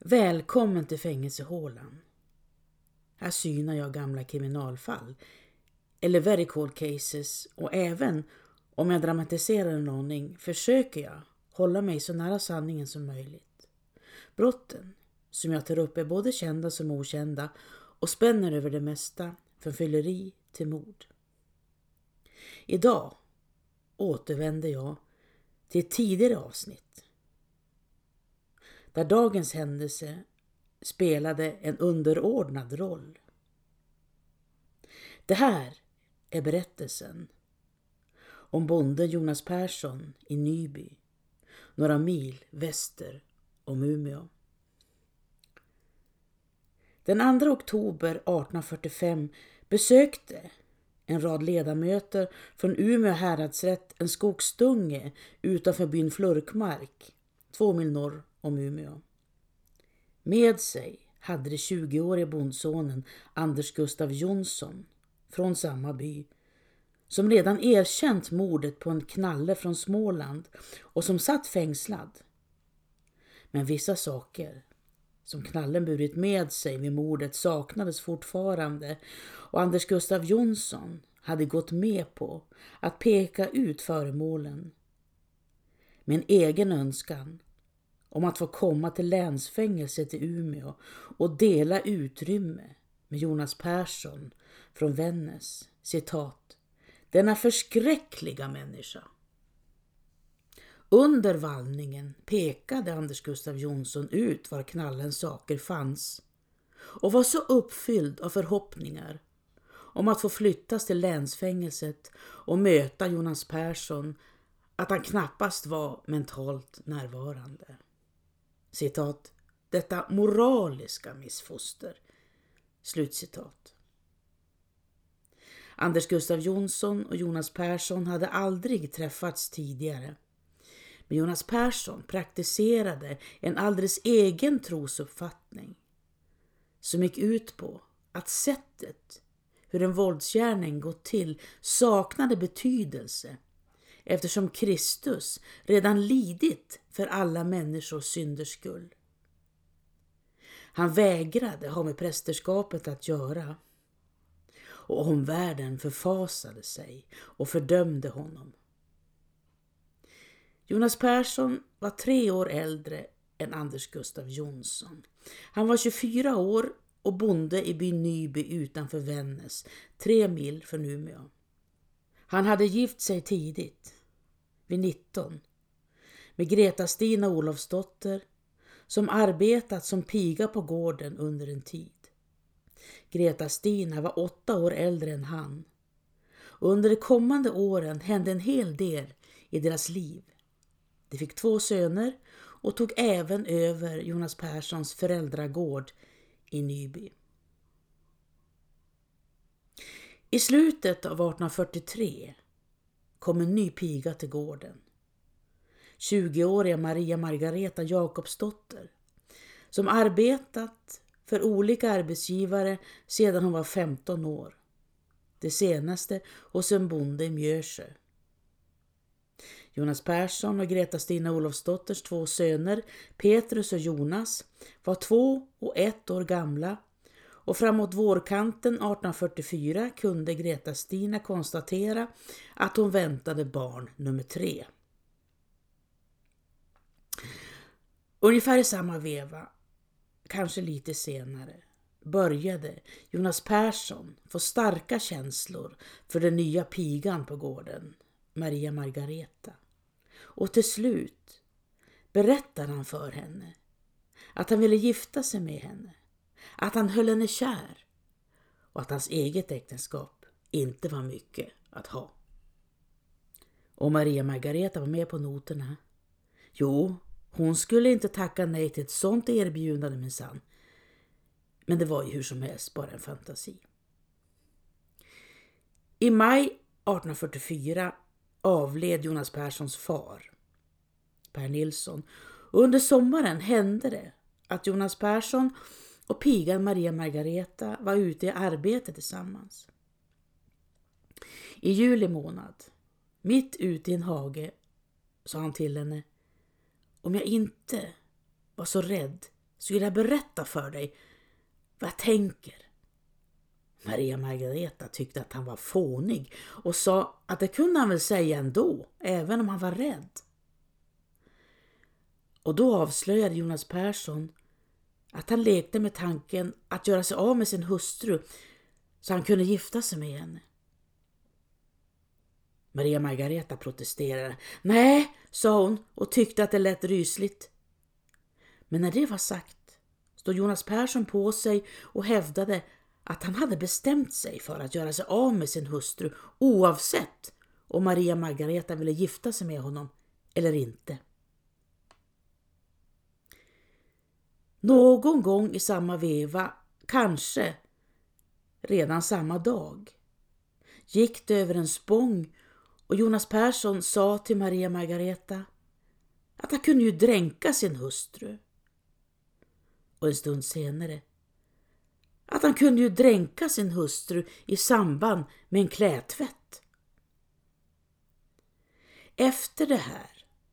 Välkommen till fängelsehålan. Här synar jag gamla kriminalfall, eller very cold cases och även om jag dramatiserar en aning försöker jag hålla mig så nära sanningen som möjligt. Brotten som jag tar upp är både kända som okända och spänner över det mesta, från fylleri till mord. Idag återvänder jag till ett tidigare avsnitt där dagens händelse spelade en underordnad roll. Det här är berättelsen om bonden Jonas Persson i Nyby, några mil väster om Umeå. Den 2 oktober 1845 besökte en rad ledamöter från Umeå häradsrätt en skogsdunge utanför byn Flurkmark, två mil norr om Umeå. Med sig hade det 20-årige bondsonen Anders Gustav Jonsson från samma by som redan erkänt mordet på en knalle från Småland och som satt fängslad. Men vissa saker som knallen burit med sig vid mordet saknades fortfarande och Anders Gustav Jonsson hade gått med på att peka ut föremålen med en egen önskan om att få komma till länsfängelset i Umeå och dela utrymme med Jonas Persson från Vännäs. Citat. Denna förskräckliga människa. Under vallningen pekade Anders Gustav Jonsson ut var knallens saker fanns och var så uppfylld av förhoppningar om att få flyttas till länsfängelset och möta Jonas Persson att han knappast var mentalt närvarande. Citat. Detta moraliska missfoster. Slutcitat. Anders Gustav Jonsson och Jonas Persson hade aldrig träffats tidigare. Men Jonas Persson praktiserade en alldeles egen trosuppfattning som gick ut på att sättet hur en våldsgärning gått till saknade betydelse eftersom Kristus redan lidit för alla människors synders skull. Han vägrade ha med prästerskapet att göra och omvärlden förfasade sig och fördömde honom. Jonas Persson var tre år äldre än Anders Gustav Jonsson. Han var 24 år och bonde i byn Nyby utanför Vännäs, tre mil från Umeå. Han hade gift sig tidigt, vid 19, med Greta-Stina Olofsdotter som arbetat som piga på gården under en tid. Greta-Stina var åtta år äldre än han. Under de kommande åren hände en hel del i deras liv. De fick två söner och tog även över Jonas Perssons föräldragård i Nyby. I slutet av 1843 kom en ny piga till gården. 20-åriga Maria Margareta Jakobsdotter som arbetat för olika arbetsgivare sedan hon var 15 år. Det senaste hos en bonde i Mjösjö. Jonas Persson och Greta-Stina Olofsdotters två söner, Petrus och Jonas, var två och ett år gamla och framåt vårkanten 1844 kunde Greta-Stina konstatera att hon väntade barn nummer tre. Ungefär i samma veva, kanske lite senare, började Jonas Persson få starka känslor för den nya pigan på gården, Maria Margareta. Och till slut berättade han för henne att han ville gifta sig med henne, att han höll henne kär och att hans eget äktenskap inte var mycket att ha. Och Maria Margareta var med på noterna. Jo, hon skulle inte tacka nej till ett sånt erbjudande minsann. Men det var ju hur som helst bara en fantasi. I maj 1844 avled Jonas Perssons far, Per Nilsson. Och under sommaren hände det att Jonas Persson och pigan Maria Margareta var ute i arbete tillsammans. I juli månad, mitt ute i en hage, sa han till henne om jag inte var så rädd skulle jag berätta för dig vad jag tänker. Maria Margareta tyckte att han var fånig och sa att det kunde han väl säga ändå, även om han var rädd. Och då avslöjade Jonas Persson att han lekte med tanken att göra sig av med sin hustru så han kunde gifta sig med henne. Maria Margareta protesterade. Nej, sa hon och tyckte att det lät rysligt. Men när det var sagt stod Jonas Persson på sig och hävdade att han hade bestämt sig för att göra sig av med sin hustru oavsett om Maria Margareta ville gifta sig med honom eller inte. Någon gång i samma veva, kanske redan samma dag, gick det över en spång och Jonas Persson sa till Maria Margareta att han kunde ju dränka sin hustru. Och en stund senare att han kunde ju dränka sin hustru i samband med en klätvätt. Efter det här,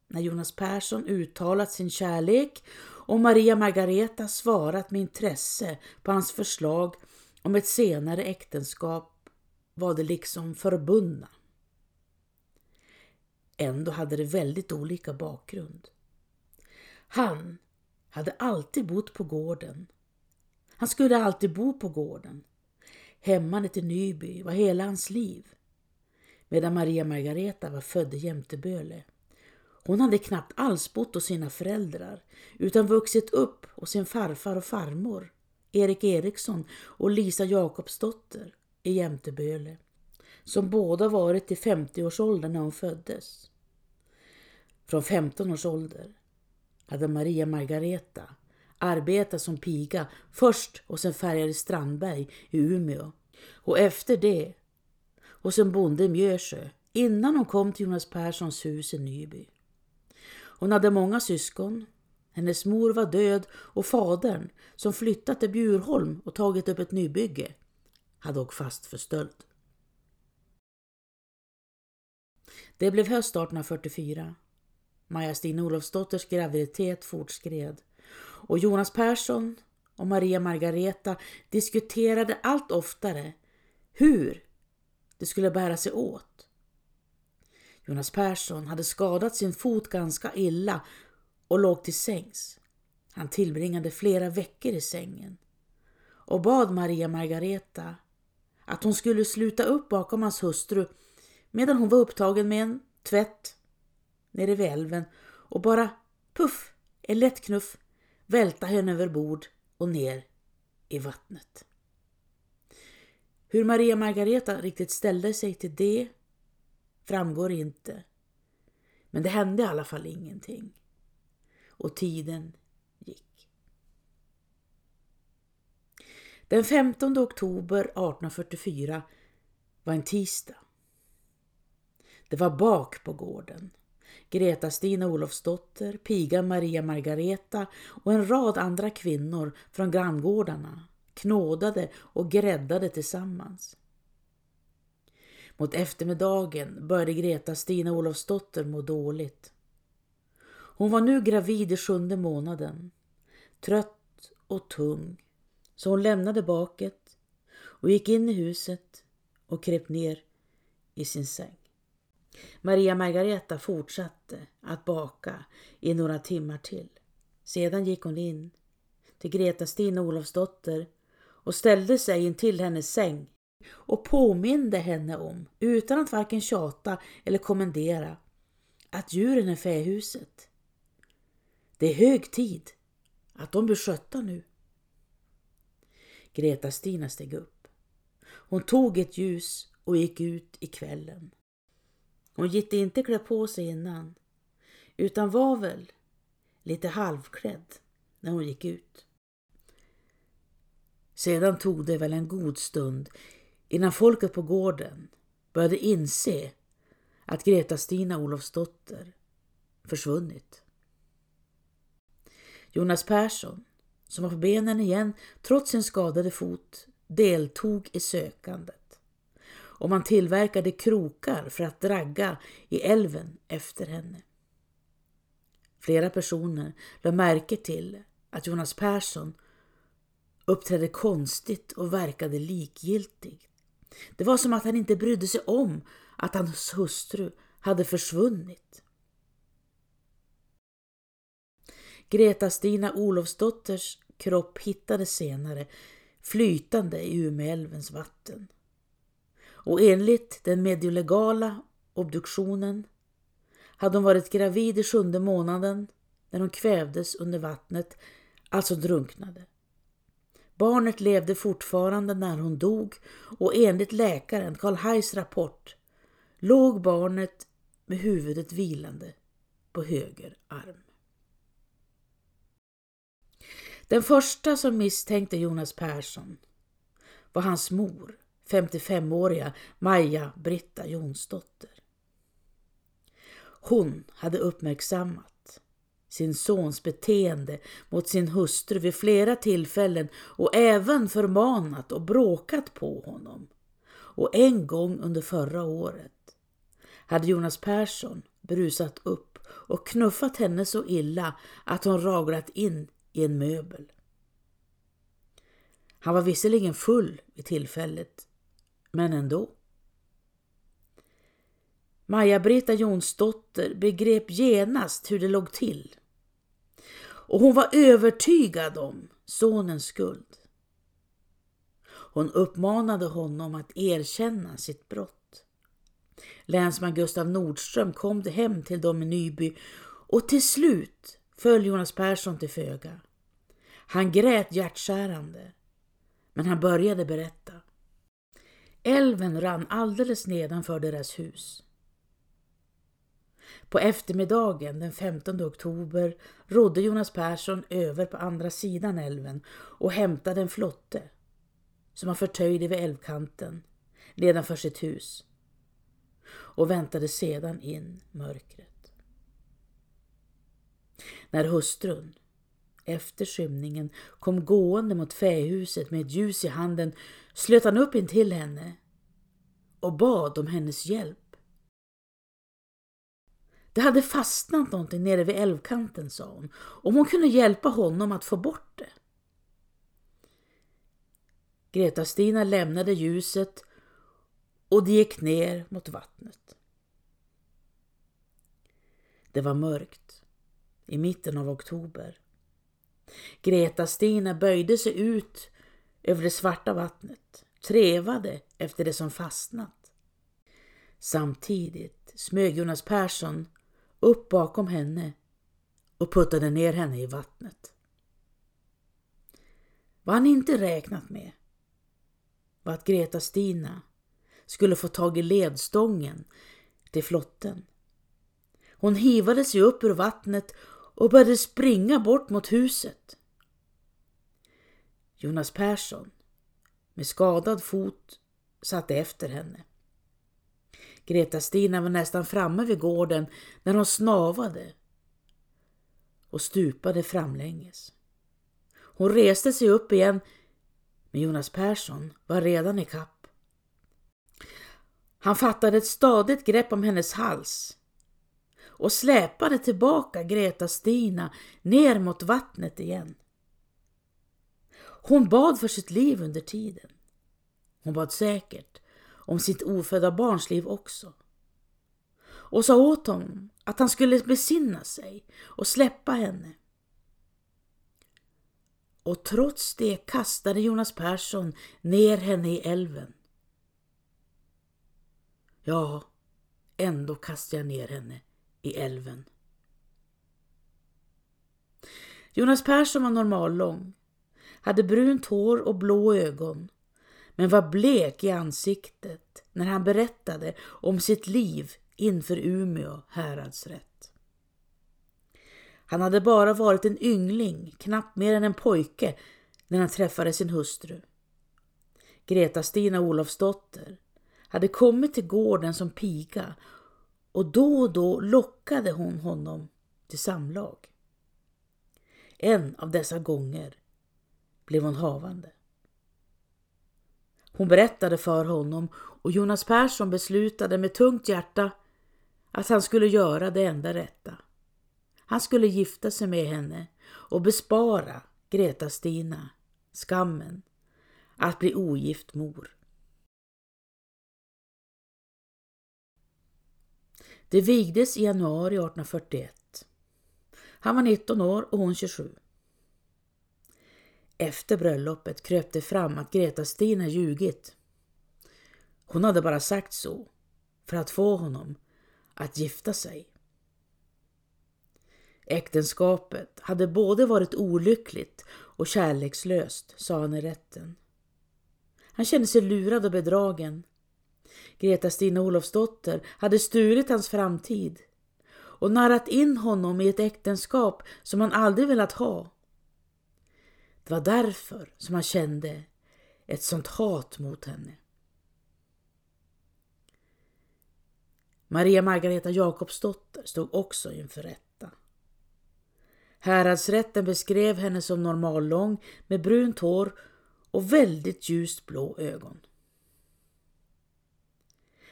när Jonas Persson uttalat sin kärlek och Maria Margareta svarat med intresse på hans förslag om ett senare äktenskap var de liksom förbundna. Ändå hade de väldigt olika bakgrund. Han hade alltid bott på gården. Han skulle alltid bo på gården. Hemmanet i Nyby var hela hans liv. Medan Maria Margareta var född i Jämteböle. Hon hade knappt alls bott hos sina föräldrar utan vuxit upp hos sin farfar och farmor, Erik Eriksson och Lisa Jakobsdotter i Jämteböle, som båda varit i 50-årsåldern när hon föddes. Från 15 års ålder hade Maria Margareta arbetat som piga först hos en färgare Strandberg i Umeå och efter det hos en bonde i Mjösjö innan hon kom till Jonas Perssons hus i Nyby. Hon hade många syskon. Hennes mor var död och fadern, som flyttat till Bjurholm och tagit upp ett nybygge, hade åkt fast för stöld. Det blev höst 1844. Maja-Stina Olofsdotters graviditet fortskred och Jonas Persson och Maria Margareta diskuterade allt oftare hur det skulle bära sig åt. Jonas Persson hade skadat sin fot ganska illa och låg till sängs. Han tillbringade flera veckor i sängen och bad Maria Margareta att hon skulle sluta upp bakom hans hustru medan hon var upptagen med en tvätt nere vid älven och bara puff, en lätt knuff, välta henne över bord och ner i vattnet. Hur Maria Margareta riktigt ställde sig till det framgår inte. Men det hände i alla fall ingenting. Och tiden gick. Den 15 oktober 1844 var en tisdag. Det var bak på gården. Greta-Stina Olofsdotter, pigan Maria Margareta och en rad andra kvinnor från granngårdarna knådade och gräddade tillsammans. Mot eftermiddagen började Greta-Stina Olofsdotter må dåligt. Hon var nu gravid i sjunde månaden, trött och tung, så hon lämnade baket och gick in i huset och kröp ner i sin säng. Maria Margareta fortsatte att baka i några timmar till. Sedan gick hon in till Greta-Stina Olofsdotter och ställde sig in till hennes säng och påminde henne om, utan att varken tjata eller kommendera, att djuren är fähuset. Det är hög tid att de blir skötta nu. Greta-Stina steg upp. Hon tog ett ljus och gick ut i kvällen. Hon gick inte klä på sig innan, utan var väl lite halvklädd när hon gick ut. Sedan tog det väl en god stund innan folket på gården började inse att Greta-Stina Olofsdotter försvunnit. Jonas Persson, som var på benen igen trots sin skadade fot, deltog i sökandet och man tillverkade krokar för att dragga i älven efter henne. Flera personer lade märke till att Jonas Persson uppträdde konstigt och verkade likgiltig. Det var som att han inte brydde sig om att hans hustru hade försvunnit. Greta-Stina Olofsdotters kropp hittades senare flytande i Umeälvens vatten. Och enligt den mediolegala obduktionen hade hon varit gravid i sjunde månaden när hon kvävdes under vattnet, alltså drunknade. Barnet levde fortfarande när hon dog och enligt läkaren Karl Hajs rapport låg barnet med huvudet vilande på höger arm. Den första som misstänkte Jonas Persson var hans mor, 55-åriga Maja Britta Jonsdotter. Hon hade uppmärksammat sin sons beteende mot sin hustru vid flera tillfällen och även förmanat och bråkat på honom. Och en gång under förra året hade Jonas Persson brusat upp och knuffat henne så illa att hon raglat in i en möbel. Han var visserligen full vid tillfället, men ändå. Maja-Britta Jonsdotter begrep genast hur det låg till. Och hon var övertygad om sonens skuld. Hon uppmanade honom att erkänna sitt brott. Länsman Gustav Nordström kom hem till dem i Nyby och till slut föll Jonas Persson till föga. Han grät hjärtskärande, men han började berätta. Älven rann alldeles nedanför deras hus. På eftermiddagen den 15 oktober rodde Jonas Persson över på andra sidan älven och hämtade en flotte som han förtöjde vid älvkanten nedanför sitt hus och väntade sedan in mörkret. När hustrun efter skymningen kom gående mot fähuset med ett ljus i handen slöt han upp in till henne och bad om hennes hjälp. Det hade fastnat någonting nere vid älvkanten, sa hon, om hon kunde hjälpa honom att få bort det. Greta-Stina lämnade ljuset och de gick ner mot vattnet. Det var mörkt i mitten av oktober. Greta-Stina böjde sig ut över det svarta vattnet, trevade efter det som fastnat. Samtidigt smög Jonas Persson upp bakom henne och puttade ner henne i vattnet. Vad han inte räknat med var att Greta-Stina skulle få tag i ledstången till flotten. Hon hivade sig upp ur vattnet och började springa bort mot huset. Jonas Persson med skadad fot satte efter henne. Greta-Stina var nästan framme vid gården när hon snavade och stupade framlänges. Hon reste sig upp igen men Jonas Persson var redan i kapp. Han fattade ett stadigt grepp om hennes hals och släpade tillbaka Greta-Stina ner mot vattnet igen. Hon bad för sitt liv under tiden. Hon bad säkert om sitt ofödda barns liv också. Och sa åt honom att han skulle besinna sig och släppa henne. Och trots det kastade Jonas Persson ner henne i älven. Ja, ändå kastade jag ner henne i älven. Jonas Persson var normallång, hade brunt hår och blå ögon men var blek i ansiktet när han berättade om sitt liv inför Umeå häradsrätt. Han hade bara varit en yngling, knappt mer än en pojke, när han träffade sin hustru. Greta-Stina Olofsdotter hade kommit till gården som piga och då och då lockade hon honom till samlag. En av dessa gånger blev hon havande. Hon berättade för honom och Jonas Persson beslutade med tungt hjärta att han skulle göra det enda rätta. Han skulle gifta sig med henne och bespara Greta-Stina skammen att bli ogift mor. Det vigdes i januari 1841. Han var 19 år och hon 27. Efter bröllopet kröp det fram att Greta-Stina ljugit. Hon hade bara sagt så för att få honom att gifta sig. Äktenskapet hade både varit olyckligt och kärlekslöst, sa han i rätten. Han kände sig lurad och bedragen. Greta-Stina Olofsdotter hade stulit hans framtid och narrat in honom i ett äktenskap som han aldrig velat ha. Det var därför som han kände ett sånt hat mot henne. Maria Margareta Jakobsdotter stod också inför rätta. Häradsrätten beskrev henne som normallång med brunt hår och väldigt ljust blå ögon.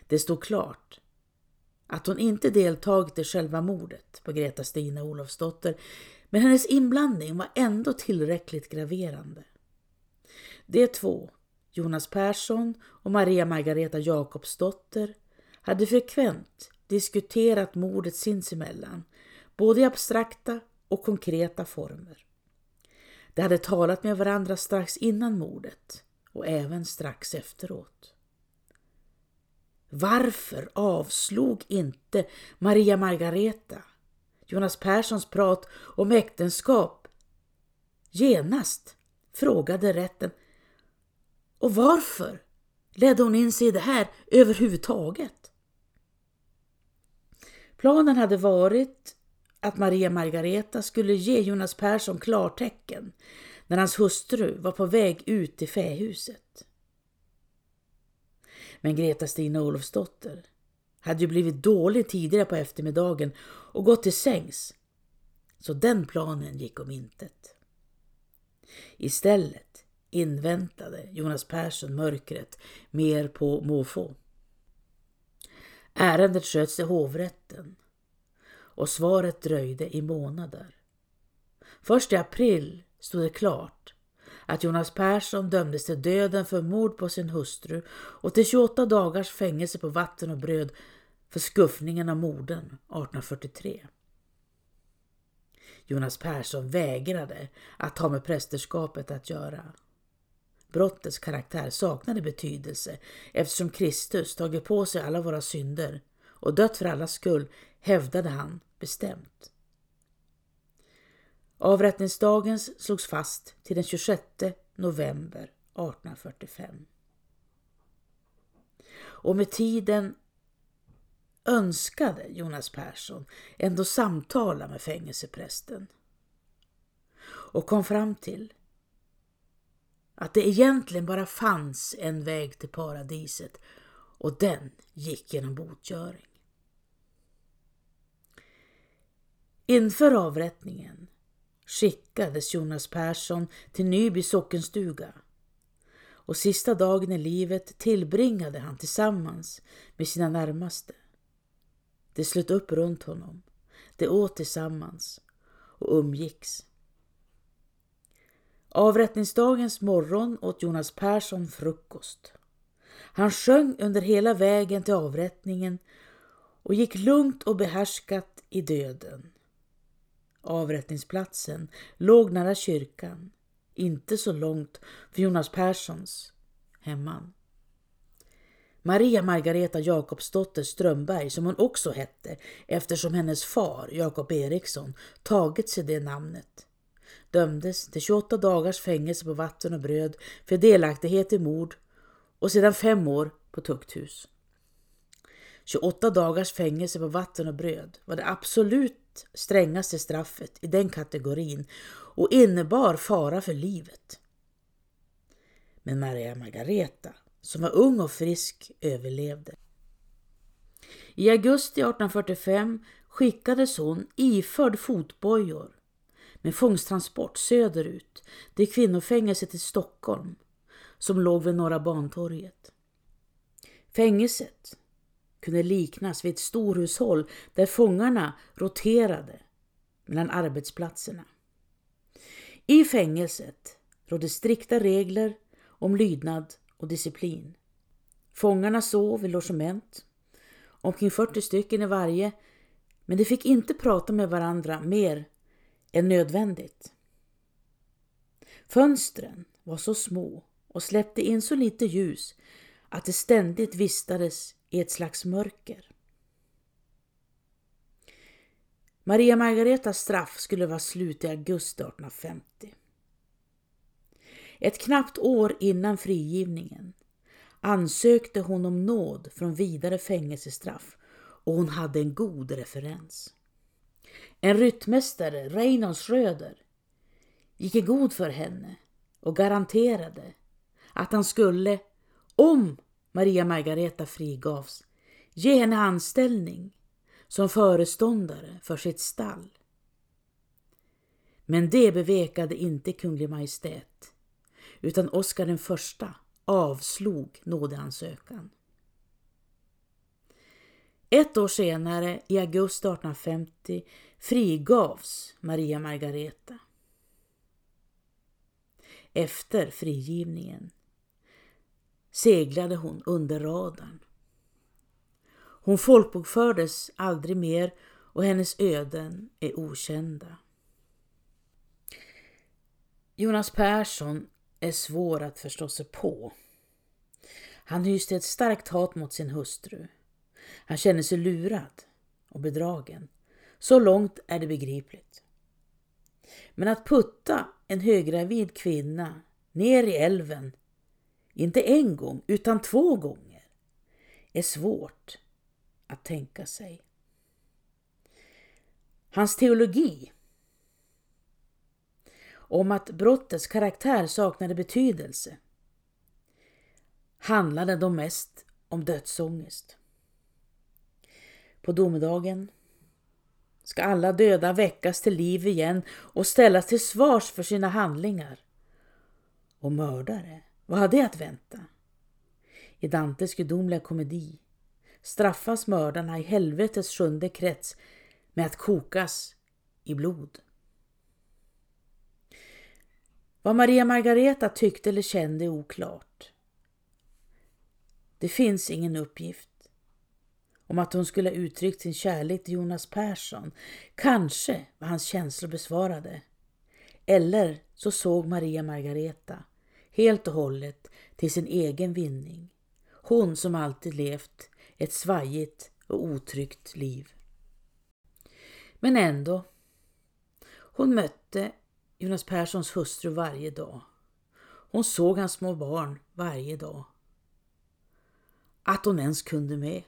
Det stod klart att hon inte deltagit i själva mordet på Greta Stina Olofsdotter men hennes inblandning var ändå tillräckligt graverande. De två, Jonas Persson och Maria Margareta Jakobsdotter, hade frekvent diskuterat mordet sinsemellan, både i abstrakta och konkreta former. De hade talat med varandra strax innan mordet och även strax efteråt. Varför avslog inte Maria Margareta Jonas Perssons prat om äktenskap genast frågade rätten och varför ledde hon in sig i det här överhuvudtaget? Planen hade varit att Maria Margareta skulle ge Jonas Persson klartecken när hans hustru var på väg ut i fähuset. Men Greta Stina Olofsdotter hade ju blivit dålig tidigare på eftermiddagen och gått till sängs. Så den planen gick om intet. Istället inväntade Jonas Persson mörkret mer på måfå. Ärendet sköts till hovrätten och svaret dröjde i månader. Först i april stod det klart att Jonas Persson dömdes till döden för mord på sin hustru och till 28 dagars fängelse på vatten och bröd för skuffningen av morden 1843. Jonas Persson vägrade att ha med prästerskapet att göra. Brottets karaktär saknade betydelse eftersom Kristus tagit på sig alla våra synder och dött för allas skull, hävdade han bestämt. Avrättningsdagen slogs fast till den 26 november 1845. Och med tiden önskade Jonas Persson ändå samtala med fängelseprästen och kom fram till att det egentligen bara fanns en väg till paradiset och den gick genom botgöring. Inför avrättningen skickades Jonas Persson till Nyby sockenstuga och sista dagen i livet tillbringade han tillsammans med sina närmaste. De slöt upp runt honom. De åt tillsammans och umgicks. Avrättningsdagens morgon åt Jonas Persson frukost. Han sjöng under hela vägen till avrättningen och gick lugnt och behärskat i döden. Avrättningsplatsen låg nära kyrkan, inte så långt från Jonas Perssons hemman. Maria Margareta Jakobsdotter Strömberg, som hon också hette eftersom hennes far, Jakob Eriksson, tagit sig det namnet, dömdes till 28 dagars fängelse på vatten och bröd för delaktighet i mord och sedan fem år på tukthus. 28 dagars fängelse på vatten och bröd var det absolut strängaste straffet i den kategorin och innebar fara för livet. Men Maria Margareta som var ung och frisk, överlevde. I augusti 1845 skickades hon iförd fotbojor med fångstransport söderut till kvinnofängelset i Stockholm som låg vid Norra Bantorget. Fängelset kunde liknas vid ett storhushåll där fångarna roterade mellan arbetsplatserna. I fängelset rådde strikta regler om lydnad och disciplin. Fångarna sov i logement, omkring 40 stycken i varje, men de fick inte prata med varandra mer än nödvändigt. Fönstren var så små och släppte in så lite ljus att det ständigt vistades i ett slags mörker. Maria Margaretas straff skulle vara slut i augusti 1850. Ett knappt år innan frigivningen ansökte hon om nåd från vidare fängelsestraff och hon hade en god referens. En ryttmästare, Reinhold Schröder, gick i god för henne och garanterade att han skulle, om Maria Margareta frigavs, ge henne anställning som föreståndare för sitt stall. Men det bevekade inte Kunglig Majestät, utan Oscar den första avslog nådeansökan. Ett år senare, i augusti 1850, frigavs Maria Margareta. Efter frigivningen seglade hon under radarn. Hon folkbokfördes aldrig mer och hennes öden är okända. Jonas Persson är svår att förstå sig på. Han hyste ett starkt hat mot sin hustru. Han känner sig lurad och bedragen. Så långt är det begripligt. Men att putta en höggravid kvinna ner i älven, inte en gång utan två gånger, är svårt att tänka sig. Hans teologi om att brottets karaktär saknade betydelse handlade då mest om dödsångest. På domedagen ska alla döda väckas till liv igen och ställas till svars för sina handlingar. Och mördare, vad har det att vänta? I Dantes gudomliga komedi straffas mördarna i helvetets sjunde krets med att kokas i blod. Vad Maria Margareta tyckte eller kände är oklart. Det finns ingen uppgift om att hon skulle ha uttryckt sin kärlek till Jonas Persson. Kanske var hans känslor besvarade. Eller så såg Maria Margareta helt och hållet till sin egen vinning. Hon som alltid levt ett svajigt och otryggt liv. Men ändå, hon mötte Jonas Perssons hustru varje dag. Hon såg hans små barn varje dag. Att hon ens kunde med.